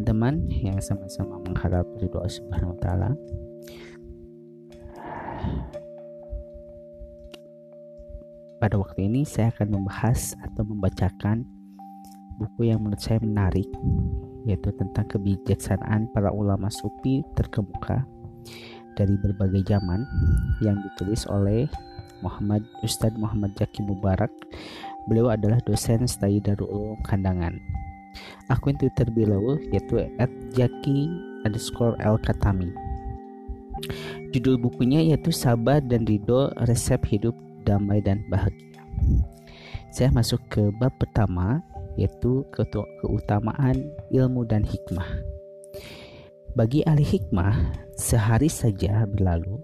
teman-teman yang sama-sama mengharap ridho Subhanahu wa taala. Pada waktu ini saya akan membahas atau membacakan buku yang menurut saya menarik yaitu tentang kebijaksanaan para ulama sufi terkemuka dari berbagai zaman yang ditulis oleh Muhammad Ustadz Muhammad Jaki Mubarak. Beliau adalah dosen studi Darul Kandangan. Akun Twitter beliau yaitu @jaki underscore katami. Judul bukunya yaitu Sabar dan Ridho Resep Hidup Damai dan Bahagia. Saya masuk ke bab pertama yaitu keutamaan ilmu dan hikmah. Bagi ahli hikmah, sehari saja berlalu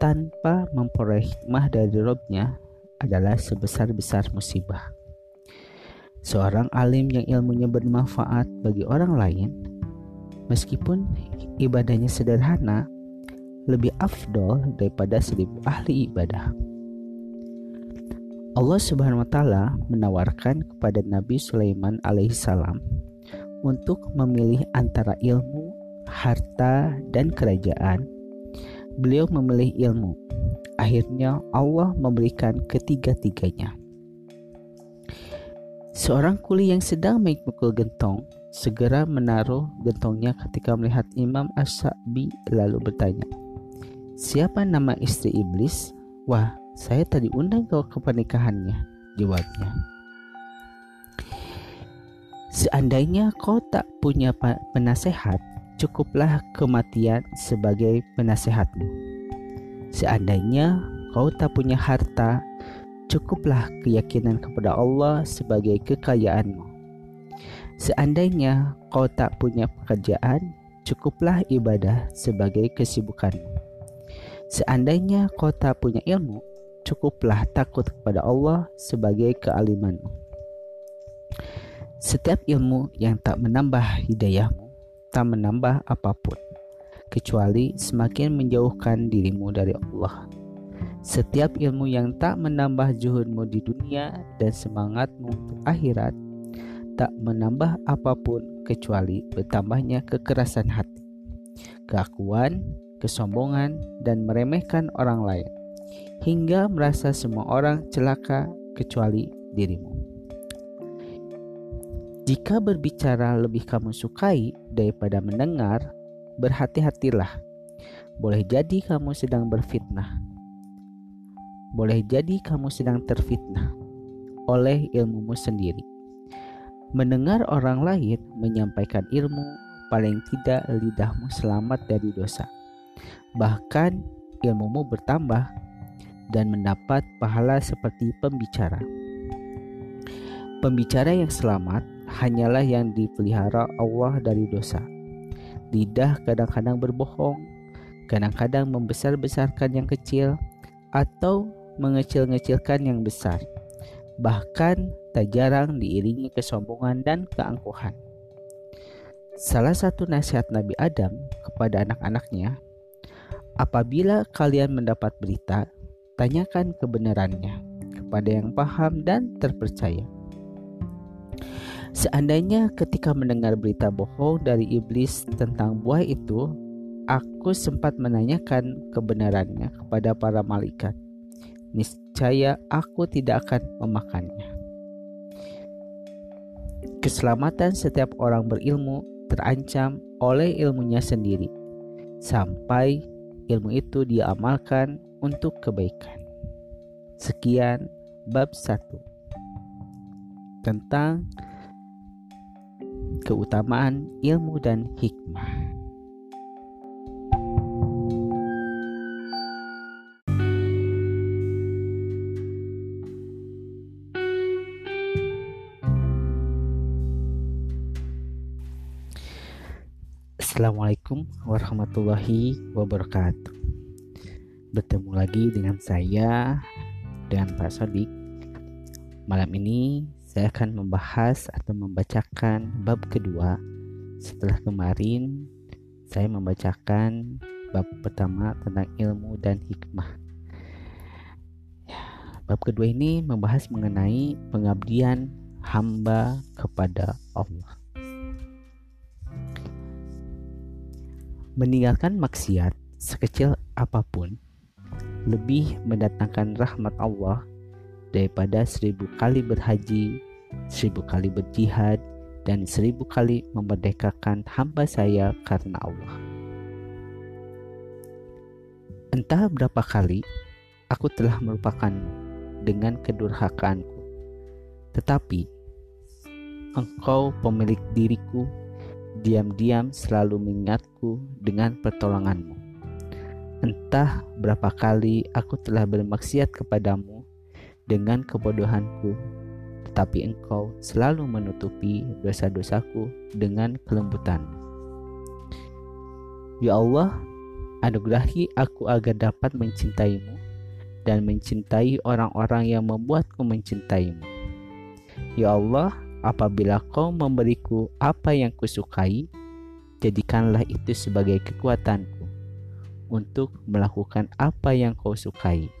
tanpa memperoleh hikmah dari Robnya adalah sebesar-besar musibah. Seorang alim yang ilmunya bermanfaat bagi orang lain, meskipun ibadahnya sederhana, lebih afdol daripada seribu ahli ibadah. Allah Subhanahu wa taala menawarkan kepada Nabi Sulaiman alaihissalam untuk memilih antara ilmu harta, dan kerajaan, beliau memilih ilmu. Akhirnya Allah memberikan ketiga-tiganya. Seorang kuli yang sedang memikul gentong segera menaruh gentongnya ketika melihat Imam As-Sa'bi lalu bertanya, Siapa nama istri iblis? Wah, saya tadi undang kau ke pernikahannya, jawabnya. Seandainya kau tak punya penasehat, cukuplah kematian sebagai penasehatmu. Seandainya kau tak punya harta, cukuplah keyakinan kepada Allah sebagai kekayaanmu. Seandainya kau tak punya pekerjaan, cukuplah ibadah sebagai kesibukanmu. Seandainya kau tak punya ilmu, cukuplah takut kepada Allah sebagai kealimanmu. Setiap ilmu yang tak menambah hidayahmu tak menambah apa pun, kecuali semakin menjauhkan dirimu dari Allah. Setiap ilmu yang tak menambah juhudmu di dunia dan semangatmu untuk akhirat, tak menambah apa pun kecuali bertambahnya kekerasan hati, keakuan, kesombongan, dan meremehkan orang lain, hingga merasa semua orang celaka kecuali dirimu. Jika berbicara lebih kamu sukai daripada mendengar, berhati-hatilah. Boleh jadi kamu sedang berfitnah. Boleh jadi kamu sedang terfitnah oleh ilmumu sendiri. Mendengar orang lain menyampaikan ilmu, paling tidak lidahmu selamat dari dosa. Bahkan ilmumu bertambah dan mendapat pahala seperti pembicara. Pembicara yang selamat hanyalah yang dipelihara Allah dari dosa. Lidah kadang-kadang berbohong, kadang-kadang membesar-besarkan yang kecil, atau mengecil-ngecilkan yang besar. Bahkan tak jarang diiringi kesombongan dan keangkuhan. Salah satu nasihat Nabi Adam kepada anak-anaknya, apabila kalian mendapat berita, tanyakan kebenarannya kepada yang paham dan terpercaya Seandainya ketika mendengar berita bohong dari iblis tentang buah itu, aku sempat menanyakan kebenarannya kepada para malaikat. Niscaya aku tidak akan memakannya. Keselamatan setiap orang berilmu terancam oleh ilmunya sendiri, sampai ilmu itu diamalkan untuk kebaikan. Sekian bab 1 tentang keutamaan ilmu dan hikmah. Assalamualaikum warahmatullahi wabarakatuh. Bertemu lagi dengan saya dan Pak Sodik. Malam ini saya akan membahas atau membacakan bab kedua setelah kemarin saya membacakan bab pertama tentang ilmu dan hikmah. Bab kedua ini membahas mengenai pengabdian hamba kepada Allah. Meninggalkan maksiat sekecil apa pun lebih mendatangkan rahmat Allah daripada seribu kali berhaji, seribu kali berjihad, dan seribu kali memerdekakan hamba saya karena Allah. Entah berapa kali aku telah melupakanmu dengan kedurhakaanku, tetapi engkau pemilik diriku diam-diam selalu mengingatku dengan pertolonganmu. Entah berapa kali aku telah bermaksiat kepadamu dengan kebodohanku tetapi engkau selalu menutupi dosa-dosaku dengan kelembutan. Ya Allah, anugerahi aku agar dapat mencintaimu dan mencintai orang-orang yang membuatku mencintaimu. Ya Allah, apabila kau memberiku apa yang kusukai, jadikanlah itu sebagai kekuatanku untuk melakukan apa yang kau sukai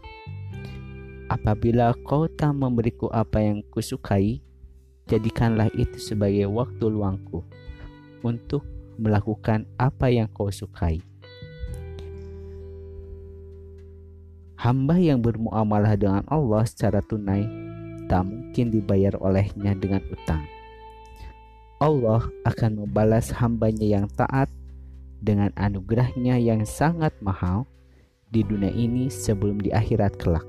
Apabila kau tak memberiku apa yang kusukai, jadikanlah itu sebagai waktu luangku untuk melakukan apa yang kau sukai. Hamba yang bermuamalah dengan Allah secara tunai tak mungkin dibayar olehnya dengan utang. Allah akan membalas hambanya yang taat dengan anugerahnya yang sangat mahal di dunia ini sebelum di akhirat kelak.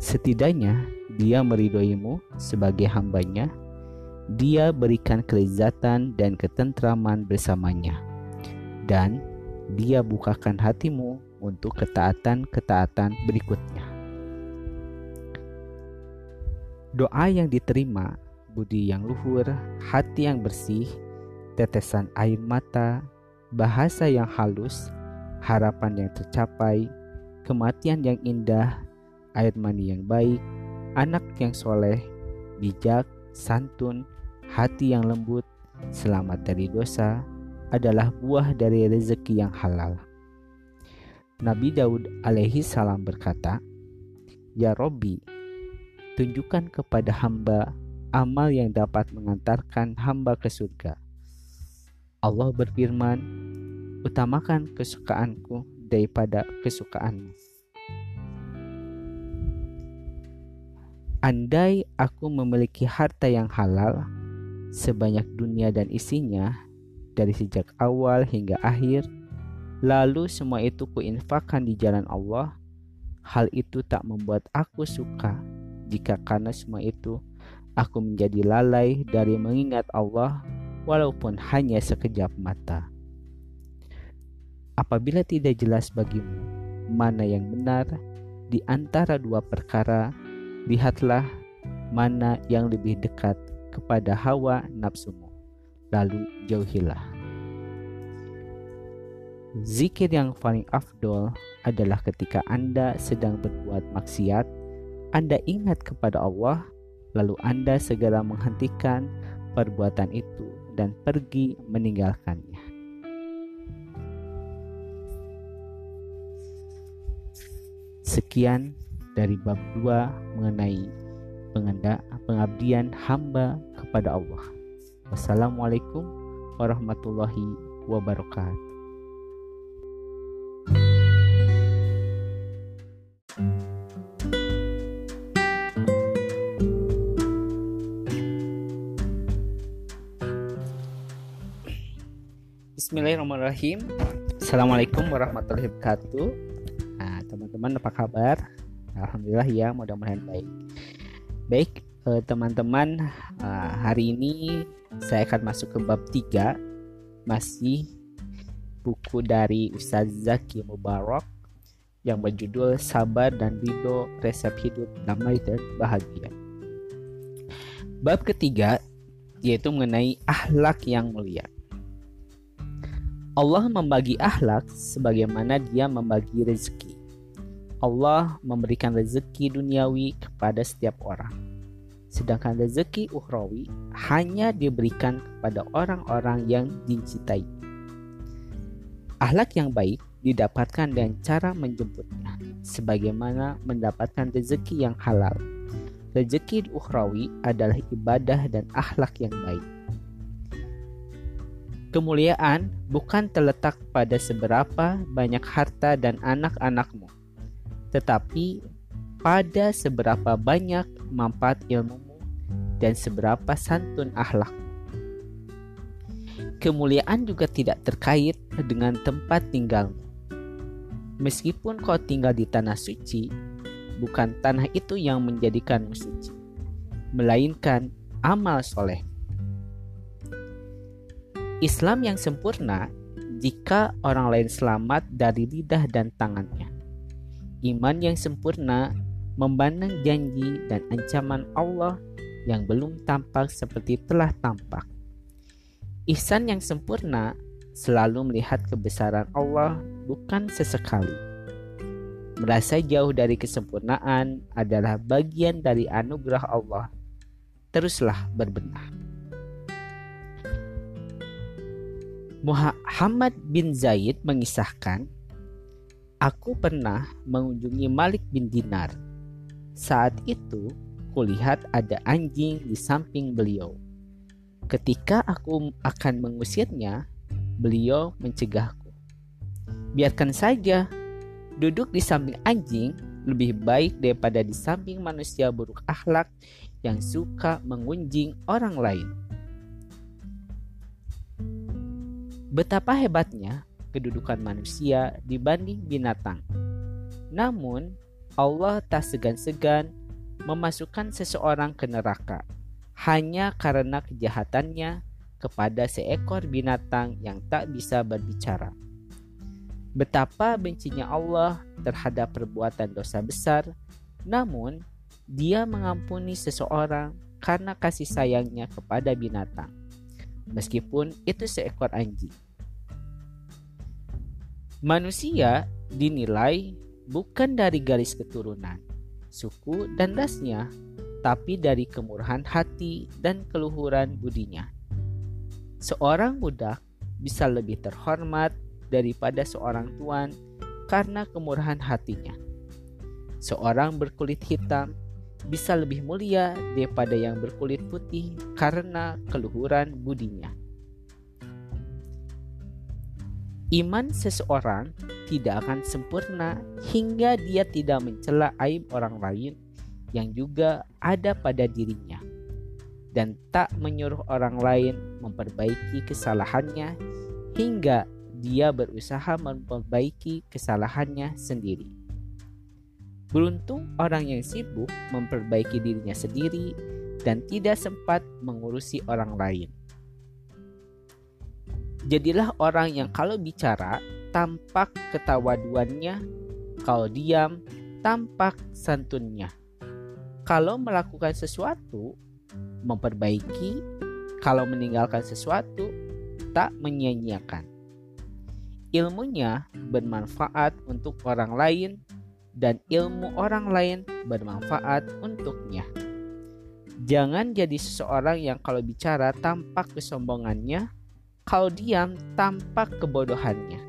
Setidaknya dia meridoimu sebagai hambanya, dia berikan kelezatan dan ketentraman bersamanya, dan dia bukakan hatimu untuk ketaatan-ketaatan berikutnya. Doa yang diterima, budi yang luhur, hati yang bersih, tetesan air mata, bahasa yang halus, harapan yang tercapai, kematian yang indah, air mani yang baik, anak yang soleh, bijak, santun, hati yang lembut, selamat dari dosa, adalah buah dari rezeki yang halal. Nabi Daud alaihi salam berkata, Ya Robbi, tunjukkan kepada hamba amal yang dapat mengantarkan hamba ke surga. Allah berfirman, utamakan kesukaanku daripada kesukaanmu. Andai aku memiliki harta yang halal sebanyak dunia dan isinya dari sejak awal hingga akhir, lalu semua itu kuinfakkan di jalan Allah, hal itu tak membuat aku suka jika karena semua itu aku menjadi lalai dari mengingat Allah walaupun hanya sekejap mata. Apabila tidak jelas bagimu mana yang benar di antara dua perkara lihatlah mana yang lebih dekat kepada hawa nafsumu, lalu jauhilah. Zikir yang paling afdol adalah ketika Anda sedang berbuat maksiat, Anda ingat kepada Allah, lalu Anda segera menghentikan perbuatan itu dan pergi meninggalkannya. Sekian dari bab 2 mengenai pengabdian hamba kepada Allah. Wassalamualaikum warahmatullahi wabarakatuh. Bismillahirrahmanirrahim. Assalamualaikum warahmatullahi wabarakatuh. Nah, teman-teman apa kabar? Alhamdulillah ya mudah-mudahan baik. Baik eh, teman-teman eh, hari ini saya akan masuk ke bab 3 masih buku dari Ustaz Zaki Mubarak yang berjudul Sabar dan Ridho Resep Hidup Damai dan Bahagia. Bab ketiga yaitu mengenai akhlak yang mulia. Allah membagi akhlak sebagaimana dia membagi rezeki. Allah memberikan rezeki duniawi kepada setiap orang. Sedangkan rezeki ukhrawi hanya diberikan kepada orang-orang yang dicintai. Ahlak yang baik didapatkan dengan cara menjemputnya, sebagaimana mendapatkan rezeki yang halal. Rezeki ukhrawi adalah ibadah dan akhlak yang baik. Kemuliaan bukan terletak pada seberapa banyak harta dan anak-anakmu, tetapi pada seberapa banyak manfaat ilmumu dan seberapa santun akhlak. Kemuliaan juga tidak terkait dengan tempat tinggalmu. Meskipun kau tinggal di tanah suci, bukan tanah itu yang menjadikanmu suci, melainkan amal soleh. Islam yang sempurna jika orang lain selamat dari lidah dan tangannya. Iman yang sempurna memandang janji dan ancaman Allah yang belum tampak seperti telah tampak. Ihsan yang sempurna selalu melihat kebesaran Allah bukan sesekali. Merasa jauh dari kesempurnaan adalah bagian dari anugerah Allah. Teruslah berbenah. Muhammad bin Zaid mengisahkan, Aku pernah mengunjungi Malik bin Dinar. Saat itu, kulihat ada anjing di samping beliau. Ketika aku akan mengusirnya, beliau mencegahku. Biarkan saja, duduk di samping anjing lebih baik daripada di samping manusia buruk akhlak yang suka mengunjing orang lain. Betapa hebatnya kedudukan manusia dibanding binatang. Namun, Allah tak segan-segan memasukkan seseorang ke neraka hanya karena kejahatannya kepada seekor binatang yang tak bisa berbicara. Betapa bencinya Allah terhadap perbuatan dosa besar, namun Dia mengampuni seseorang karena kasih sayangnya kepada binatang meskipun itu seekor anjing. Manusia dinilai bukan dari garis keturunan, suku, dan rasnya, tapi dari kemurahan hati dan keluhuran budinya. Seorang budak bisa lebih terhormat daripada seorang tuan karena kemurahan hatinya. Seorang berkulit hitam bisa lebih mulia daripada yang berkulit putih karena keluhuran budinya. Iman seseorang tidak akan sempurna hingga dia tidak mencela aib orang lain yang juga ada pada dirinya dan tak menyuruh orang lain memperbaiki kesalahannya hingga dia berusaha memperbaiki kesalahannya sendiri. Beruntung orang yang sibuk memperbaiki dirinya sendiri dan tidak sempat mengurusi orang lain. Jadilah orang yang kalau bicara tampak ketawaduannya, kalau diam tampak santunnya. Kalau melakukan sesuatu, memperbaiki, kalau meninggalkan sesuatu, tak menyia-nyiakan. Ilmunya bermanfaat untuk orang lain dan ilmu orang lain bermanfaat untuknya. Jangan jadi seseorang yang kalau bicara tampak kesombongannya, kalau diam tampak kebodohannya.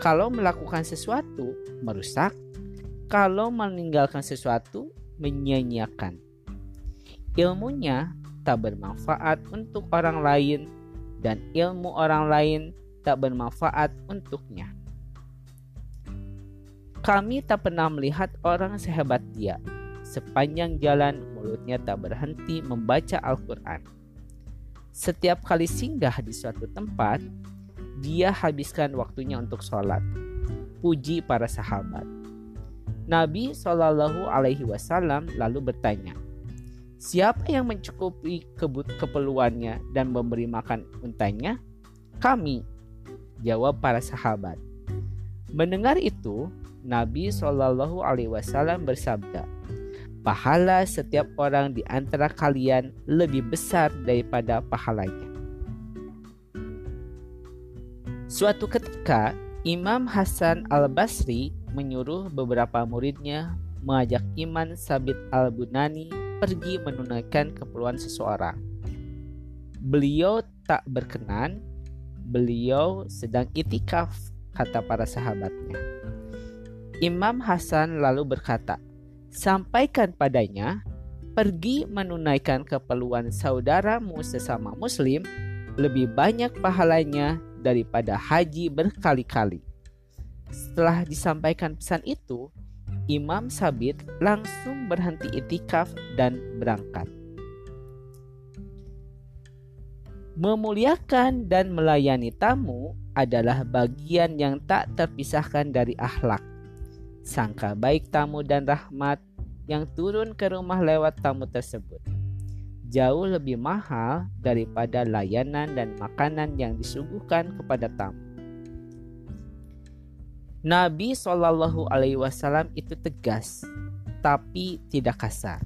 Kalau melakukan sesuatu merusak, kalau meninggalkan sesuatu menyia-nyiakan. Ilmunya tak bermanfaat untuk orang lain dan ilmu orang lain tak bermanfaat untuknya. Kami tak pernah melihat orang sehebat dia. Sepanjang jalan mulutnya tak berhenti membaca Al-Quran. Setiap kali singgah di suatu tempat, dia habiskan waktunya untuk sholat. Puji para sahabat. Nabi Shallallahu Alaihi Wasallam lalu bertanya, Siapa yang mencukupi keperluannya dan memberi makan untanya? Kami, jawab para sahabat. Mendengar itu, Nabi Shallallahu Alaihi Wasallam bersabda, pahala setiap orang di antara kalian lebih besar daripada pahalanya. Suatu ketika, Imam Hasan al-Basri menyuruh beberapa muridnya mengajak Iman Sabit al-Bunani pergi menunaikan keperluan seseorang. Beliau tak berkenan, beliau sedang itikaf, kata para sahabatnya. Imam Hasan lalu berkata, "Sampaikan padanya, pergi menunaikan keperluan saudaramu sesama Muslim, lebih banyak pahalanya daripada haji berkali-kali. Setelah disampaikan pesan itu, Imam Sabit langsung berhenti itikaf dan berangkat. Memuliakan dan melayani tamu adalah bagian yang tak terpisahkan dari akhlak. Sangka baik tamu dan rahmat yang turun ke rumah lewat tamu tersebut jauh lebih mahal daripada layanan dan makanan yang disuguhkan kepada tamu. Nabi Shallallahu Alaihi Wasallam itu tegas, tapi tidak kasar.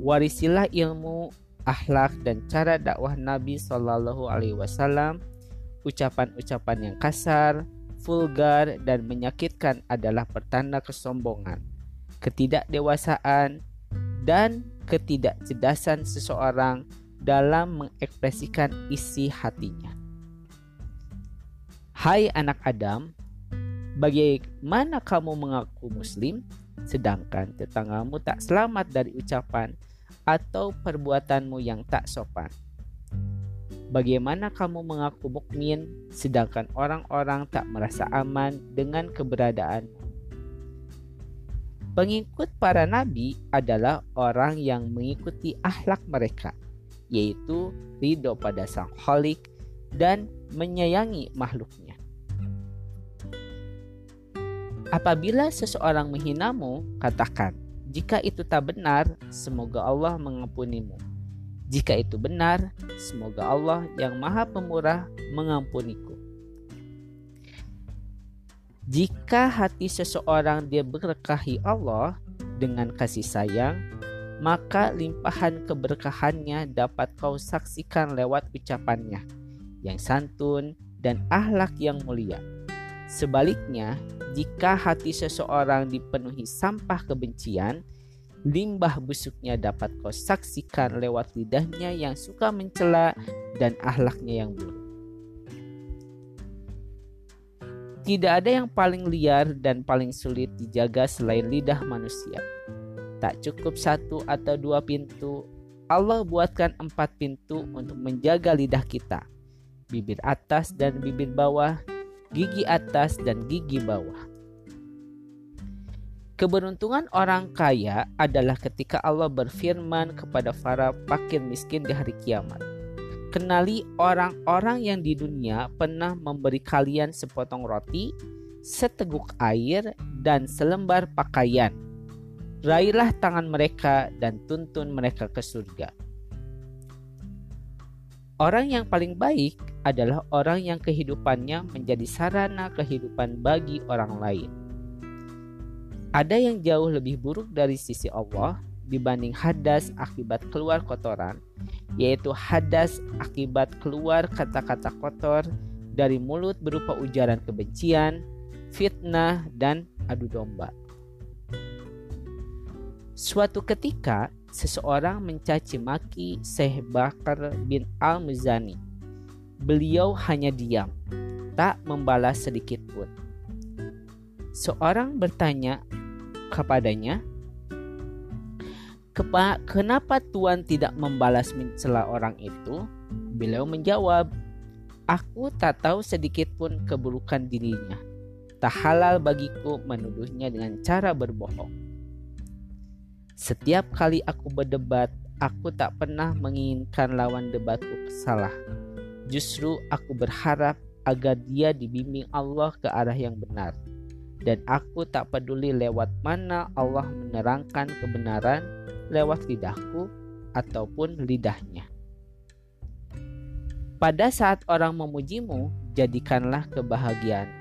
Warisilah ilmu, akhlak dan cara dakwah Nabi Shallallahu Alaihi Wasallam. Ucapan-ucapan yang kasar, vulgar dan menyakitkan adalah pertanda kesombongan, ketidakdewasaan, dan ketidakcerdasan seseorang dalam mengekspresikan isi hatinya. Hai anak Adam, bagaimana kamu mengaku muslim sedangkan tetanggamu tak selamat dari ucapan atau perbuatanmu yang tak sopan? Bagaimana kamu mengaku mukmin sedangkan orang-orang tak merasa aman dengan keberadaanmu? Pengikut para nabi adalah orang yang mengikuti akhlak mereka, yaitu ridho pada sang kholik dan menyayangi makhluknya. Apabila seseorang menghinamu, katakan, jika itu tak benar, semoga Allah mengampunimu. Jika itu benar, semoga Allah yang maha pemurah mengampuniku. Jika hati seseorang dia berkahi Allah dengan kasih sayang, maka limpahan keberkahannya dapat kau saksikan lewat ucapannya yang santun dan ahlak yang mulia. Sebaliknya, jika hati seseorang dipenuhi sampah kebencian, limbah busuknya dapat kau saksikan lewat lidahnya yang suka mencela dan ahlaknya yang buruk. Tidak ada yang paling liar dan paling sulit dijaga selain lidah manusia. Tak cukup satu atau dua pintu, Allah buatkan empat pintu untuk menjaga lidah kita. Bibir atas dan bibir bawah, gigi atas dan gigi bawah. Keberuntungan orang kaya adalah ketika Allah berfirman kepada para fakir miskin di hari kiamat. Kenali orang-orang yang di dunia pernah memberi kalian sepotong roti, seteguk air, dan selembar pakaian. Raihlah tangan mereka dan tuntun mereka ke surga. Orang yang paling baik adalah orang yang kehidupannya menjadi sarana kehidupan bagi orang lain. Ada yang jauh lebih buruk dari sisi Allah dibanding hadas akibat keluar kotoran, yaitu hadas akibat keluar kata-kata kotor dari mulut berupa ujaran kebencian, fitnah, dan adu domba. Suatu ketika, seseorang mencaci maki Syekh Bakar bin Al-Muzani. Beliau hanya diam, tak membalas sedikit pun. Seorang bertanya kepadanya, Kenapa Tuhan tidak membalas mencela orang itu? Beliau menjawab, Aku tak tahu sedikit pun keburukan dirinya. Tak halal bagiku menuduhnya dengan cara berbohong. Setiap kali aku berdebat, aku tak pernah menginginkan lawan debatku salah. Justru aku berharap agar dia dibimbing Allah ke arah yang benar. Dan aku tak peduli lewat mana Allah menerangkan kebenaran lewat lidahku ataupun lidahnya. Pada saat orang memujimu, jadikanlah kebahagiaan,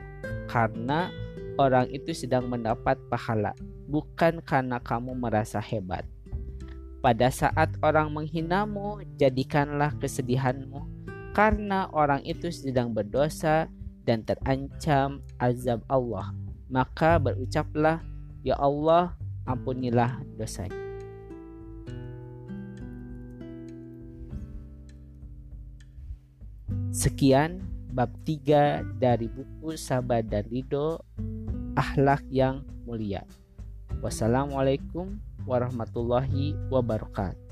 karena orang itu sedang mendapat pahala, bukan karena kamu merasa hebat. Pada saat orang menghinamu, jadikanlah kesedihanmu, karena orang itu sedang berdosa dan terancam azab Allah. Maka berucaplah, "Ya Allah, ampunilah dosanya." Sekian bab 3 dari buku Sabar dan Ridho Akhlak yang Mulia. Wassalamualaikum warahmatullahi wabarakatuh.